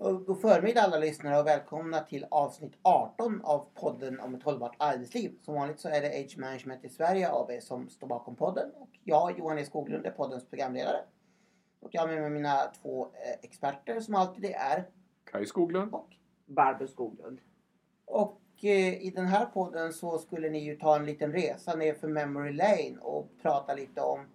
God förmiddag alla lyssnare och välkomna till avsnitt 18 av podden om ett hållbart arbetsliv. Som vanligt så är det Age Management i Sverige AB som står bakom podden. Och jag, Johan E Skoglund, är poddens programledare. Och jag har med mig mina två eh, experter som alltid är. Kaj Skoglund. Och, Barbro Skoglund. och eh, i den här podden så skulle ni ju ta en liten resa ner för Memory Lane och prata lite om,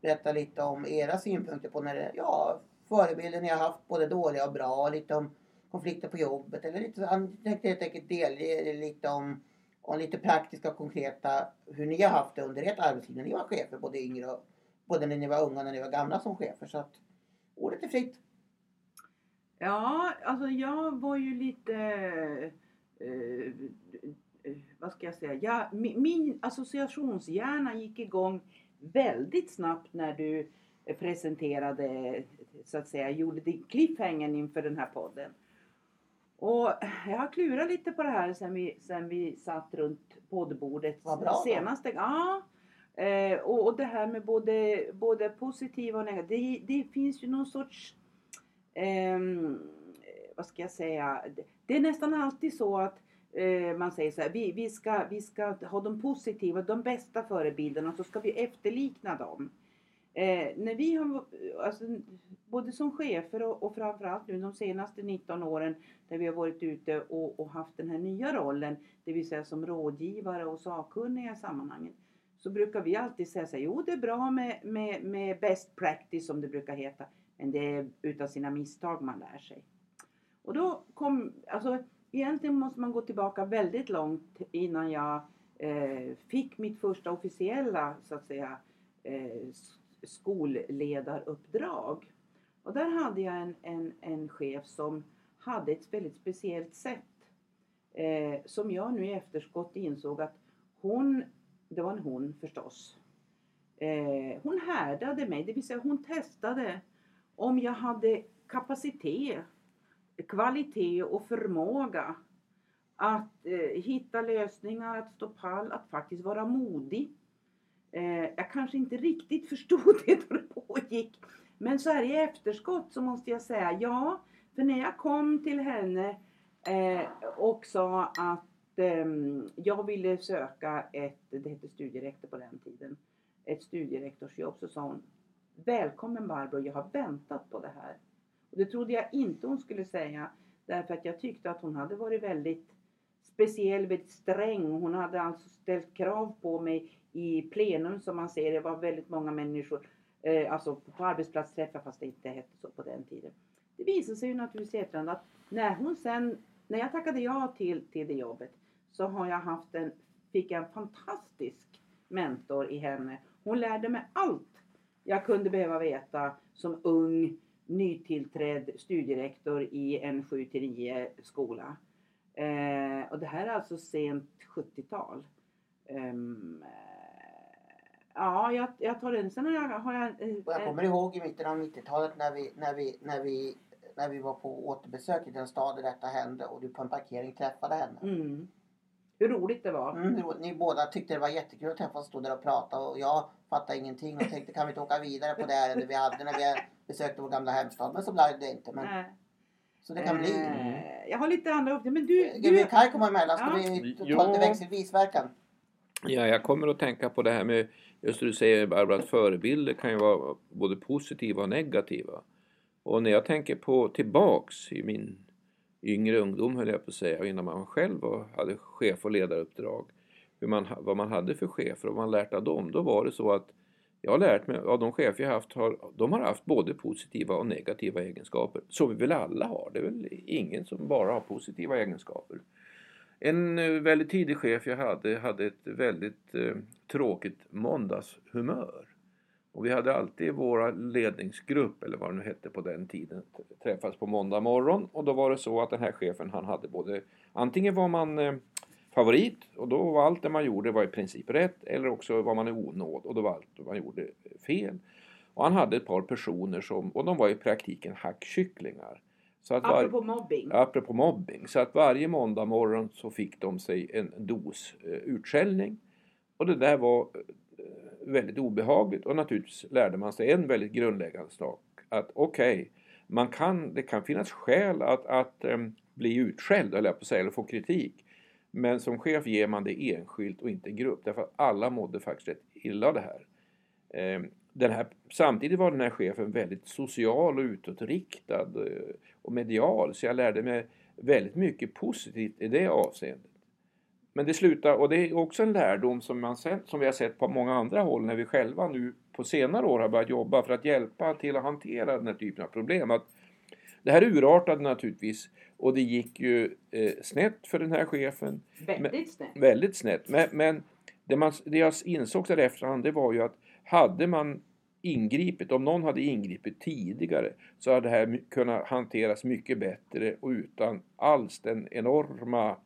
berätta lite om era synpunkter på när det, ja, förebilder ni har haft, både dåliga och bra, och lite om konflikter på jobbet eller lite, jag tänkte helt enkelt delge er lite om, om lite praktiska och konkreta hur ni har haft det under ert arbetsliv när ni var chefer, både yngre och både när ni var unga och när ni var gamla som chefer. Så att ordet är fritt. Ja, alltså jag var ju lite... Eh, eh vad ska jag säga? Jag, min, min associationshjärna gick igång väldigt snabbt när du presenterade, så att säga, gjorde din cliffhanger inför den här podden. Och jag har klurat lite på det här sen vi, sen vi satt runt poddbordet Vad bra då. Ja, eh, och, och det här med både, både positiva och negativa. Det, det finns ju någon sorts ehm, vad ska jag säga, det- det är nästan alltid så att eh, man säger så här, vi, vi, ska, vi ska ha de positiva, de bästa förebilderna och så ska vi efterlikna dem. Eh, när vi har, alltså, både som chefer och, och framförallt nu de senaste 19 åren där vi har varit ute och, och haft den här nya rollen, det vill säga som rådgivare och sakkunniga i sammanhanget, så brukar vi alltid säga så här, jo det är bra med, med, med best practice som det brukar heta, men det är utav sina misstag man lär sig. Och då kom, alltså egentligen måste man gå tillbaka väldigt långt innan jag eh, fick mitt första officiella, så att säga, eh, skolledaruppdrag. Och där hade jag en, en, en chef som hade ett väldigt speciellt sätt. Eh, som jag nu i efterskott insåg att hon, det var en hon förstås. Eh, hon härdade mig, det vill säga hon testade om jag hade kapacitet, kvalitet och förmåga att eh, hitta lösningar, att stå pall, att faktiskt vara modig. Eh, jag kanske inte riktigt förstod det då det pågick. Men så här i efterskott så måste jag säga ja. För när jag kom till henne eh, och sa att eh, jag ville söka ett, det hette studierektor på den tiden, ett studierektorsjobb så sa hon Välkommen Barbro, jag har väntat på det här. Och det trodde jag inte hon skulle säga därför att jag tyckte att hon hade varit väldigt speciell, väldigt sträng. Hon hade alltså ställt krav på mig i plenum som man ser. Det var väldigt många människor, eh, alltså på arbetsplatsträffar fast det inte hette så på den tiden. Det visade sig ju naturligtvis i efterhand att när hon sen, när jag tackade ja till, till det jobbet så har jag haft en, fick jag en fantastisk mentor i henne. Hon lärde mig allt jag kunde behöva veta som ung nytillträdd studierektor i en 7-9 skola. Eh, och det här är alltså sent 70-tal. Eh, ja, jag, jag tar den. Sen har jag... Har jag, eh, Och jag kommer ihåg i mitten av 90-talet när vi, när, vi, när, vi, när vi var på återbesök i den stad där detta hände och du på en parkering träffade henne. mm, hur roligt det var. Mm, ni båda tyckte det var jättekul att träffas och stå där och prata och jag fattade ingenting och tänkte kan vi inte åka vidare på det ärende vi hade när vi besökte vår gamla hemstad. Men så blev det inte. Men, Nej. så det kan bli. Eh, jag har lite andra uppgifter. Men du... Ska vi du kan komma emellan? Ska Ja. vi ta lite växelvisverkan? Ja, jag kommer att tänka på det här med, just det du säger Barbara, att förebilder kan ju vara både positiva och negativa. Och när jag tänker på tillbaks i min yngre ungdom höll jag på att säga, innan man själv var, hade chef och ledaruppdrag, hur man, vad man hade för chefer och vad man lärt av dem, då var det så att jag har lärt mig av de chefer jag haft, har, de har haft både positiva och negativa egenskaper. Så vi väl alla har, det är väl ingen som bara har positiva egenskaper. En eh, väldigt tidig chef jag hade hade ett väldigt eh, tråkigt måndagshumör. Och vi hade alltid våra ledningsgrupp, eller vad det nu hette på den tiden, träffas på måndag morgon. Och då var det så att den här chefen han hade både, antingen var man eh, favorit och då var allt det man gjorde var i princip rätt. Eller också var man i onåd och då var allt man gjorde fel. Och han hade ett par personer som, och de var i praktiken hackkycklingar. Så att var- Apropå mobbing. apropå mobbing. Så att varje måndag morgon så fick de sig en dos eh, utskällning. Och det där var eh, väldigt obehagligt och naturligtvis lärde man sig en väldigt grundläggande sak. Att okej, man kan, det kan finnas skäl att, att um, bli utskälld, eller på säga, eller få kritik. Men som chef ger man det enskilt och inte grupp därför att alla mådde faktiskt rätt illa av det här. Um, den här, samtidigt var den här chefen väldigt social och utåtriktad eh, och medial så jag lärde mig väldigt mycket positivt i det avseendet. Men det slutar, och det är också en lärdom som, man som vi har sett på många andra håll när vi själva nu på senare år har börjat jobba för att hjälpa till att hantera den här typen av problem. Att det här urartade naturligtvis och det gick ju eh, snett för den här chefen. Väldigt snett. Väldigt snett. Men, men det, man, det jag insåg där efterhand det var ju att hade man ingripit, om någon hade ingripit tidigare så hade det här kunnat hanteras mycket bättre och utan alls den enorma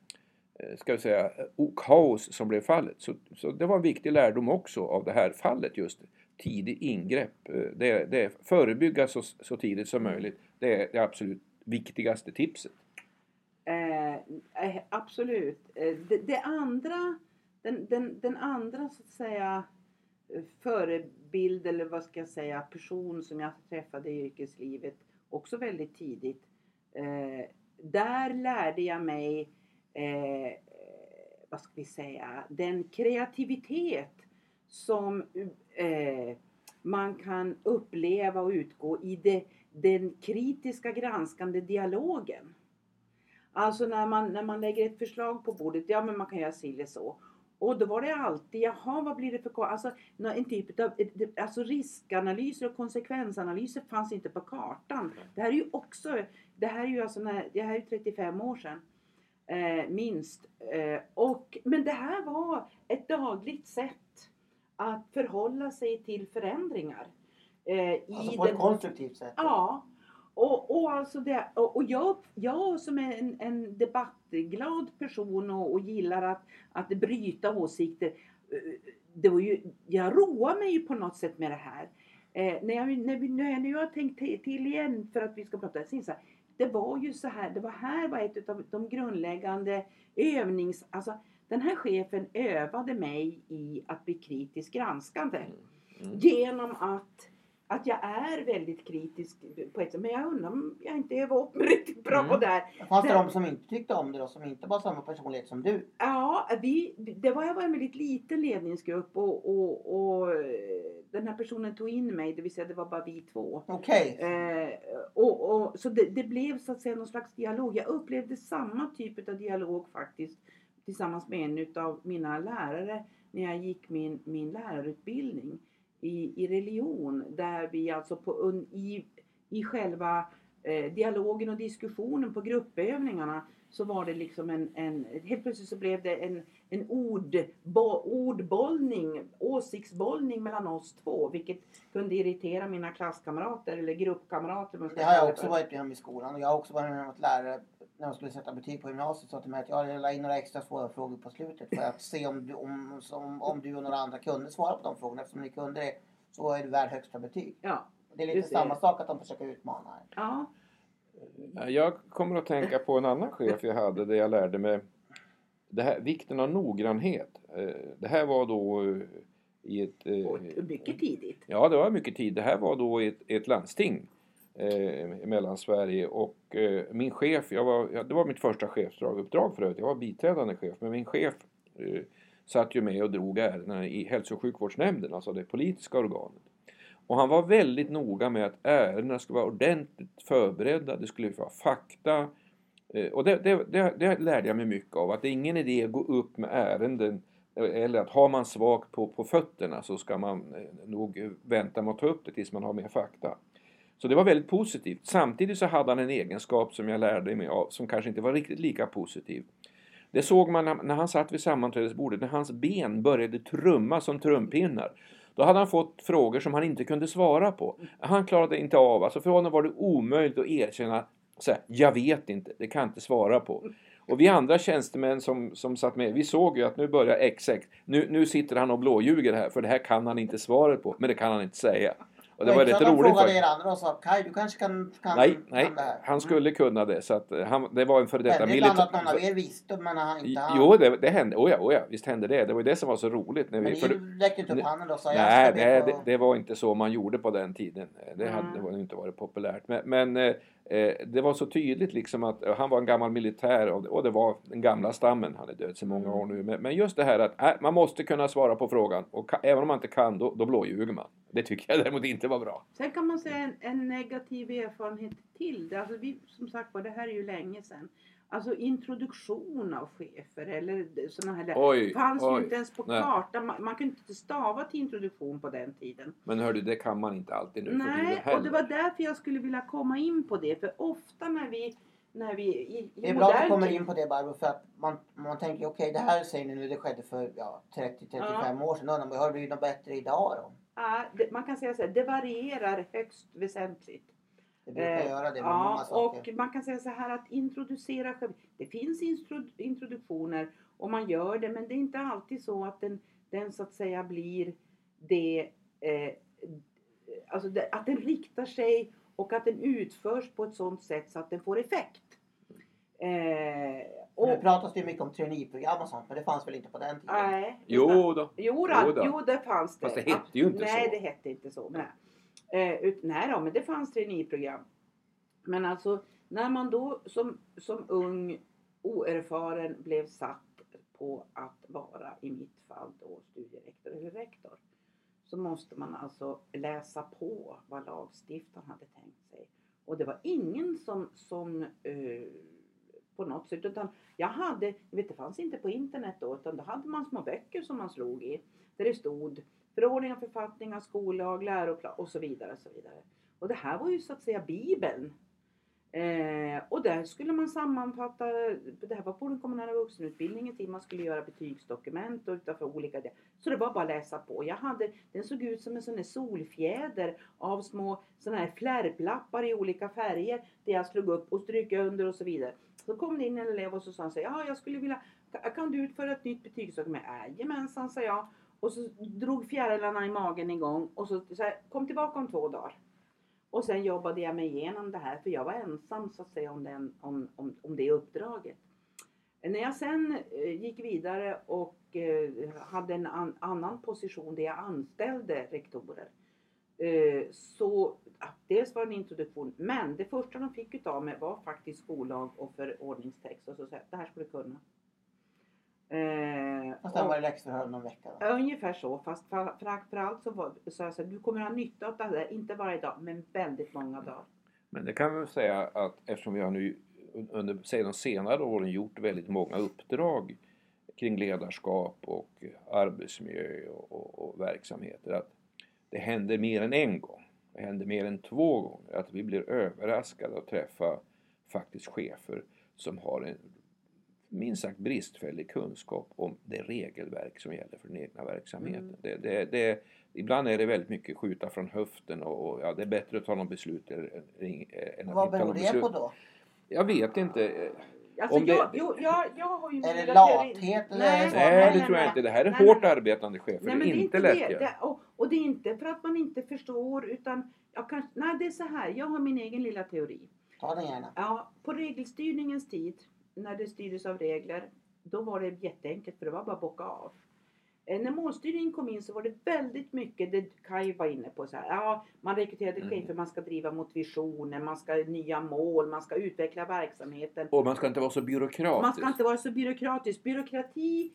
eh, ska vi säga, kaos som blev fallet. Så, så det var en viktig lärdom också av det här fallet just. Tidig ingrepp. Eh, det, det, förebygga så, så tidigt som möjligt. Det är det absolut viktigaste tipset. Eh, eh absolut. Det, det, andra, den, den, den andra så att säga förebild eller vad ska jag säga person som jag träffade i yrkeslivet också väldigt tidigt. Eh, där lärde jag mig eh, vad ska vi säga, den kreativitet som eh, man kan uppleva och utgå i det, den kritiska granskande dialogen. Alltså när man, när man lägger ett förslag på bordet, ja men man kan göra si eller så. Och då var det alltid, jaha vad blir det för Alltså en typ av alltså riskanalyser och konsekvensanalyser fanns inte på kartan. Det här är ju också, det här är ju alltså, när, det här är 35 år sedan. Eh, minst. Eh, och, men det här var ett dagligt sätt att förhålla sig till förändringar. Eh, alltså på ett konstruktivt sätt? Ja. Och, och, alltså det, och, jag, jag som är en, en debattglad person och, och gillar att, att bryta åsikter. Eh, det var ju, jag roar mig ju på något sätt med det här. Eh, när, jag, när, vi, när jag nu har tänkt till igen för att vi ska prata så här, Det var ju så här, det var här var ett av de grundläggande övnings... Alltså den här chefen övade mig i att bli kritiskt granskande. Mm. Mm. Genom att att jag är väldigt kritisk på ett sätt. Men jag undrar om jag inte övar upp riktigt bra mm. där. Fanns det de som inte tyckte om det då? Som inte var samma personlighet som du? Ja, vi, det var, jag var en väldigt liten ledningsgrupp och, och, och den här personen tog in mig. Det vill säga det var bara vi två. Okej. Okay. Eh, och, och, så det, det, blev så att säga någon slags dialog. Jag upplevde samma typ av dialog faktiskt tillsammans med en av mina lärare när jag gick min, min lärarutbildning i, i religion där vi alltså på, i, i själva eh, dialogen och diskussionen på gruppövningarna så var det liksom en, en helt plötsligt så blev det en, en ord, bo, ordbollning, åsiktsbollning mellan oss två vilket kunde irritera mina klasskamrater eller gruppkamrater. Det har jag också varit med om i skolan och jag har också varit med om att lärare när de skulle sätta betyg på gymnasiet sa till mig att jag la in några extra svåra frågor på slutet för att se om du, om, som, om du och några andra kunde svara på de frågorna. Eftersom ni kunde det så är du värd högsta betyg. Ja, det är lite samma sak att de försöker utmana er. Ja. Jag kommer att tänka på en annan chef jag hade där jag lärde mig det här, vikten av noggrannhet. Eh, det här var då eh, i ett... Eh, mycket tidigt. Ja, det var mycket tid. Det här var då i ett, ett landsting eh, i Mellansverige och eh, min chef, jag var, ja, det var mitt första chefsuppdrag för övrigt. Jag var biträdande chef, men min chef eh, satt ju med och drog ärendena i hälso och sjukvårdsnämnden, alltså det politiska organet. Och han var väldigt noga med att ärendena skulle vara ordentligt förberedda, det skulle vara fakta. Eh, och det, det, det, det lärde jag mig mycket av, att det är ingen idé att gå upp med ärenden eh, eller att har man svagt på, på fötterna så ska man eh, nog vänta med att ta upp det tills man har mer fakta. Så det var väldigt positivt. Samtidigt så hade han en egenskap som jag lärde mig av som kanske inte var riktigt lika positiv. Det såg man när han satt vid sammanträdesbordet, när hans ben började trumma som trumpinnar. Då hade han fått frågor som han inte kunde svara på. Han klarade inte av, alltså för honom var det omöjligt att erkänna så här, jag vet inte, det kan jag inte svara på. Och vi andra tjänstemän som, som satt med, vi såg ju att nu börjar XX, nu, nu sitter han och blåljuger här för det här kan han inte svaret på, men det kan han inte säga. Och det var rätt roligt frågade er andra och sa Kaj du kanske kan, kan, Nej, kan nej, det här. han skulle kunna det. Så att eh, han, det var en före detta Hände ibland att någon av militär... er visste men han inte han. Jo, det, det hände. Oh ja, oh ja, visst hände det. Det var ju det som var så roligt. När men vi, för, ni räckte inte upp det- handen då och sa nej, nej det, det var inte så man gjorde på den tiden. Det hade Mm. det var inte varit populärt. Men, men eh, det var så tydligt liksom att eh, han var en gammal militär och, det var den gamla stammen. Han är död sedan många år nu. Men, men just det här att äh, man måste kunna svara på frågan och även om man inte kan då, då blåljuger man. Det tycker jag däremot inte var bra. Sen kan man säga en, en negativ erfarenhet till. Det, alltså vi, som sagt var, det här är ju länge sedan. Alltså introduktion av chefer eller sådana här. Oj, fanns ju oj. inte ens på Nej. kartan. Man, man kunde inte stava till introduktion på den tiden. Men hördu, det kan man inte alltid nu Nej, och det var därför jag skulle vilja komma in på det. För ofta när vi, när vi i, i Det är bra att du kommer in på det Barbro för att man, man tänker okej det här säger ni nu det skedde för ja, 30-35 år sedan. Undrar har det blivit något bättre idag då? Ja, det, man kan säga så här, det varierar högst väsentligt. Det brukar Eh, göra det med många Ja, saker. och man kan säga så här att introducera själv. Det finns intro, introduktioner och man gör det men det är inte alltid så att den, den så att säga blir det, eh, alltså det, att den riktar sig och att den utförs på ett sådant sätt så att den får effekt. Eh, och, Nu pratas det ju mycket om traineeprogram och sånt men det fanns väl inte på den tiden? nej, Jo då. Jo, då, Jo då. jo, det fanns det. Fast det hette ju inte nej, så. det hette inte så. Nej, eh, ut, nej då, men det fanns traineeprogram. Men alltså, när man då som, som ung oerfaren blev satt på att vara, i mitt fall då, studierektor eller rektor. Så måste man alltså läsa på vad lagstiftaren hade tänkt sig. Och det var ingen som, som eh, på något sätt, utan jag hade, jag vet det fanns inte på internet då, utan då hade man små böcker som man slog i. Där det stod förordningar, författningar, skollag, läroplan och så vidare. Och, så vidare. och det här var ju så att säga bibeln. Eh, och där skulle man sammanfatta, det här var på den kommunala vuxenutbildningen tid, man skulle göra betygsdokument och utanför olika det. Så det var bara att läsa på. Jag hade, den såg ut som en sån här solfjäder av små såna här flärplappar i olika färger. Där jag slog upp och strök under och så vidare. Så kom det in en elev och så sa han så här, ja jag skulle vilja, kan- kan du utföra ett nytt betygsdokument? Jajamensan sa jag. Och så drog fjärilarna i magen igång och så, så här, kom tillbaka om två dagar. Och sen jobbade jag mig igenom det här för jag var ensam så att säga om, den, om, om, om det uppdraget. När jag sen eh, gick vidare och eh, hade en annan position där jag anställde rektorer. Eh, så dels var det en introduktion men det första de fick utav mig var faktiskt skollag och förordningstext och så sa jag, det här ska du kunna. Eh, sen och- var det läxförhör om någon vecka. Då. Ungefär så, fast för, för, för allt så var, sa jag så här, du kommer ha nytta av det här, inte varje dag, men väldigt många dagar. Men det kan vi säga att eftersom vi har nu under säg, de senare åren gjort väldigt många uppdrag kring ledarskap och arbetsmiljö och, och, och verksamheter att det händer mer än en gång. Det händer mer än två gånger att vi blir överraskade att träffa faktiskt chefer som har en minst sagt bristfällig kunskap om det regelverk som gäller för den egna verksamheten. Mm. Det, det, det, ibland är det väldigt mycket skjuta från höften och, och ja, det är bättre att ta något beslut än, än, att Vad beror det på då? Jag vet inte. Alltså Om det- jag, jo, jag, jag har ju Är det lathet Nej, det Nej, Nej, det tror jag inte. Det här är Nej, hårt nej. arbetande chefer. Nej, det men är inte lätt. det. det och, och det är inte för att man inte förstår utan jag kan, nej det är så här, jag har min egen lilla teori. Ta den gärna. Ja, på regelstyrningens tid, när det styrdes av regler, då var det jätteenkelt för det var bara att bocka av. Eh, När målstyrningen kom in så var det väldigt mycket, det Kaj var inne på, så här, ja, man rekryterade Mm. chefer, man ska driva mot visioner, man ska nya mål, man ska utveckla verksamheten. Och man ska inte vara så byråkratisk. Man ska inte vara så byråkratisk. Byråkrati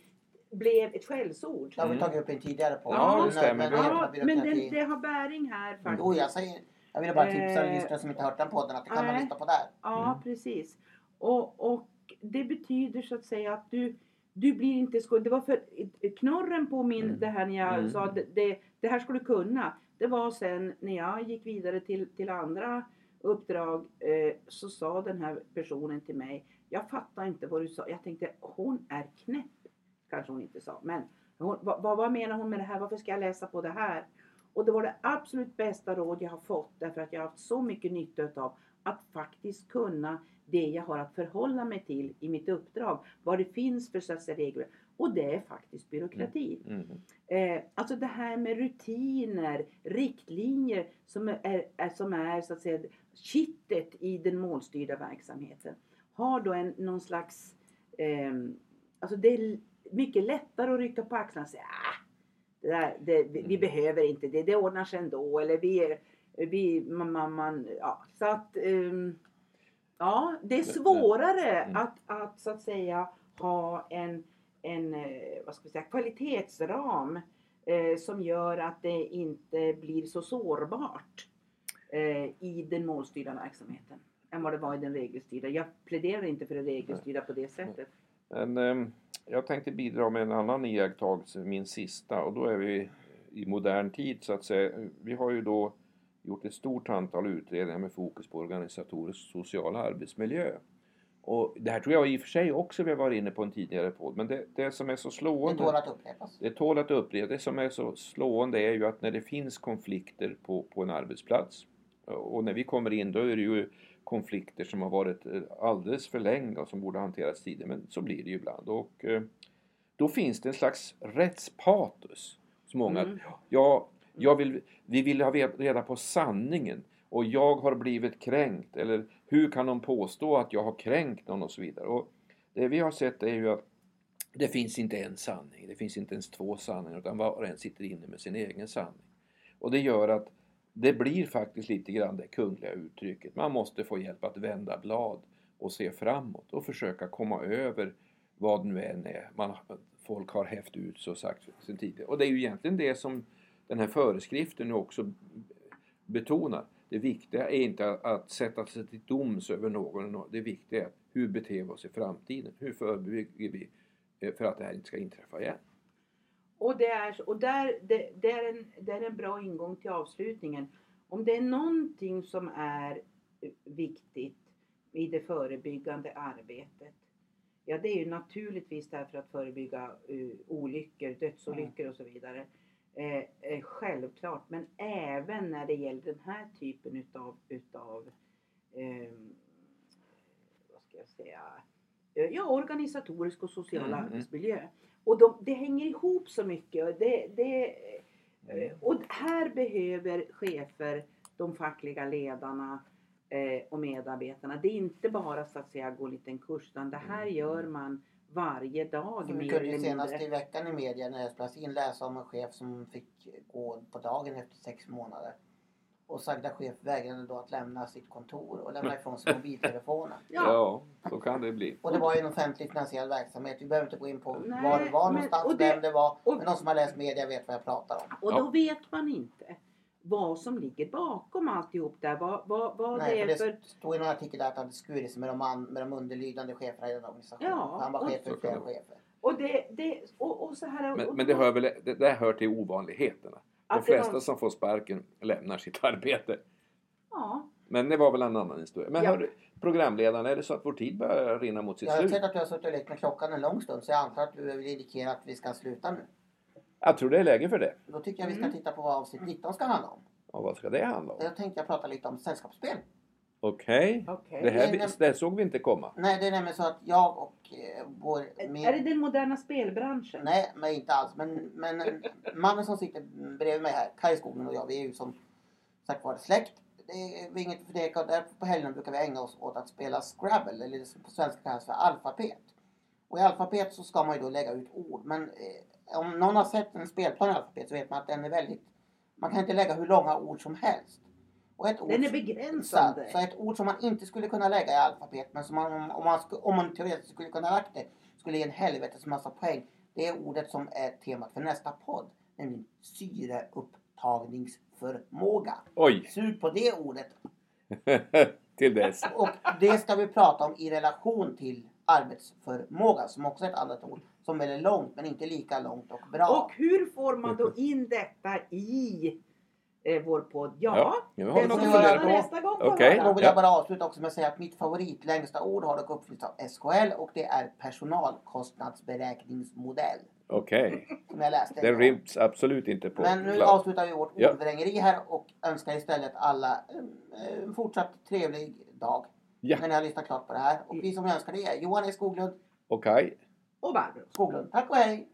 blev ett skällsord. Det har vi Mm. tagit upp i en tidigare podd. Ja, det Men stämmer. Ja, men det, det har bäring här faktiskt. Jo, jag säger... Jag ville bara tipsa Eh, lyssnare som inte hört den podden att det kan man nej. lyssna på där. Ja, Mm. precis. Och, och det betyder så att säga att du, du blir inte skuld. Det var för knorren på min, Mm. det här när jag Mm. sa det, det, det här ska du kunna. Det var sen när jag gick vidare till, till andra uppdrag eh, så sa den här personen till mig, jag fattar inte vad du sa. Jag tänkte hon är knäpp. Kanske hon inte sa, men hon, vad, vad, vad menar hon med det här? Varför ska jag läsa på det här? Och det var det absolut bästa råd jag har fått därför att jag har haft så mycket nytta av att faktiskt kunna det jag har att förhålla mig till i mitt uppdrag. Vad det finns för så regler. Och det är faktiskt byråkrati. Mm. Eh, alltså det här med rutiner, riktlinjer som är, är, som är så att säga kittet i den målstyrda verksamheten. Har då en, någon slags, eh, alltså det är mycket lättare att rycka på axlarna och säga ah, det där, det, vi, vi Mm. behöver inte det, det ordnar sig ändå. Eller vi, vi man, man, man, ja. Så att, ehm, ja, det är svårare Mm. att, att så att säga ha en, en eh, vad ska vi säga, kvalitetsram eh, som gör att det inte blir så sårbart eh, i den målstyrda verksamheten än vad det var i den regelstyrda. Jag pläderar inte för det regelstyrda på det sättet. Men ehm, jag tänkte bidra med en annan iakttagelse, min sista, och då är vi i modern tid så att säga. Vi har ju då gjort ett stort antal utredningar med fokus på organisatorisk social arbetsmiljö. Och det här tror jag i och för sig också vi har varit inne på en tidigare podd, men det, det som är så Det slående tål att upprepas. det tål att upprepa. Det som är så slående är ju att när det finns konflikter på, på en arbetsplats och när vi kommer in då är det ju konflikter som har varit eh, alldeles för länge och som borde hanterats tidigare. Men så blir det ju ibland. Och eh, då finns det en slags rättspatos. Som många, Mm. ja, jag vill, vi vill ha reda på sanningen och jag har blivit kränkt. Eller hur kan de påstå att jag har kränkt någon och så vidare. Och det vi har sett är ju att det finns inte en sanning, det finns inte ens två sanningar utan var och en sitter inne med sin egen sanning. Och det gör att det blir faktiskt lite grann det kungliga uttrycket. Man måste få hjälp att vända blad och se framåt och försöka komma över vad nu än är man, folk har hävt ut så sagt sen tidigare. Och det är ju egentligen det som den här föreskriften nu också betonar. Det viktiga är inte att, sätta sig till doms över någon. Det viktiga är hur beter vi oss i framtiden? Hur förebygger vi eh, för att det här inte ska inträffa igen? Och, det är, och där, det, det, är en, det är en bra ingång till avslutningen. Om det är någonting som är eh, viktigt i det förebyggande arbetet. Ja, det är ju naturligtvis därför att förebygga uh, olyckor, dödsolyckor och så vidare. Eh, eh, självklart, men även när det gäller den här typen utav, utav eh, vad ska jag säga, Eh, ja, organisatorisk och social Mm, mm. arbetsmiljö. Och de, det hänger ihop så mycket. Och, det, det, eh, och här behöver chefer, de fackliga ledarna eh, och medarbetarna. Det är inte bara så att säga gå en liten kurs utan det här gör man varje dag Som vi kunde ju senast mindre. i veckan i media när jag spelades in läsa om en chef som fick gå på dagen efter sex månader. Och sagda chef vägrade då att lämna sitt kontor och lämna ifrån sig mobiltelefonen. Ja. så kan det bli. Och det var ju en offentlig finansierad verksamhet. Vi behöver inte gå in på Nej, var det var men- någonstans, och det- vem det var. och- Men de som har läst media vet vad jag pratar om. Och Ja. då vet man inte vad som ligger bakom alltihop där. Vad, vad, vad Nej, för det är det för... stod i någon artikel där att han hade skurit sig med de, an, med de underlydande cheferna i den organisationen. Ja, han var och- chef för flera det chefer. Och det, det, och, och så här, Men, och, men det, hör väl, det där hör till ovanligheterna. De att det flesta var- som får sparken lämnar sitt arbete. Ja, Men det var väl en annan historia. Men Ja. hör, programledaren, är det så att vår tid börjar rinna mot sitt Jag har slut? sett att du har suttit och lekt med klockan en lång stund så jag antar att du vill indikera att vi ska sluta nu. Jag tror det är läge för det. Då tycker jag vi ska Mm. titta på vad avsnitt 19 ska handla om. Och vad ska det handla om? Jag tänkte jag prata lite om sällskapsspel. Okej. okej. Det, här, nej. det såg vi inte komma. Nej, det är nämligen så att jag och eh, vår... Är det den moderna spelbranschen? Nej, men inte alls. Men, men mannen som sitter bredvid mig här, Kaj Skoglund och jag, vi är ju som sagt var släkt. Det är inget att förneka. och Därför på helgen brukar vi ägna oss åt att spela Scrabble, eller det som på svenska kallas för alfabet. Och i alfabet så ska man ju då lägga ut ord. Men eh, om någon har sett en spelplan i alfabet så vet man att den är väldigt... Man kan inte lägga hur långa ord som helst. Och ett ord Den är så, begränsande. så ett ord som man inte skulle kunna lägga i alfabet men som man, om, man, om man teoretiskt skulle kunna lagt det skulle ge en helvetes massa poäng. Det är ordet som är temat för nästa podd. Nämligen syreupptagningsförmåga. Oj! Sug på det ordet. Till dess. Och det ska vi prata om i relation till arbetsförmåga som också är ett annat ord. Som är långt men inte lika långt och bra. Och hur får man då in detta i eh, vår podd? Ja, Ja, nu har får att vi göra nästa gång. höra. Då vill Ja. jag bara avsluta också med att säga att mitt favoritlängsta ord har dock uppfyllts av SKL och det är personalkostnadsberäkningsmodell. Okej. Läste. Det ryms absolut inte på Men nu cloud. avslutar vi vårt ordvrängeri här och önskar istället alla en fortsatt trevlig dag. Ja. När ni har lyssnat klart på det här. Och vi som önskar det är Johan E Skoglund Okej. och Barbro. Skoglund. Tack och hej!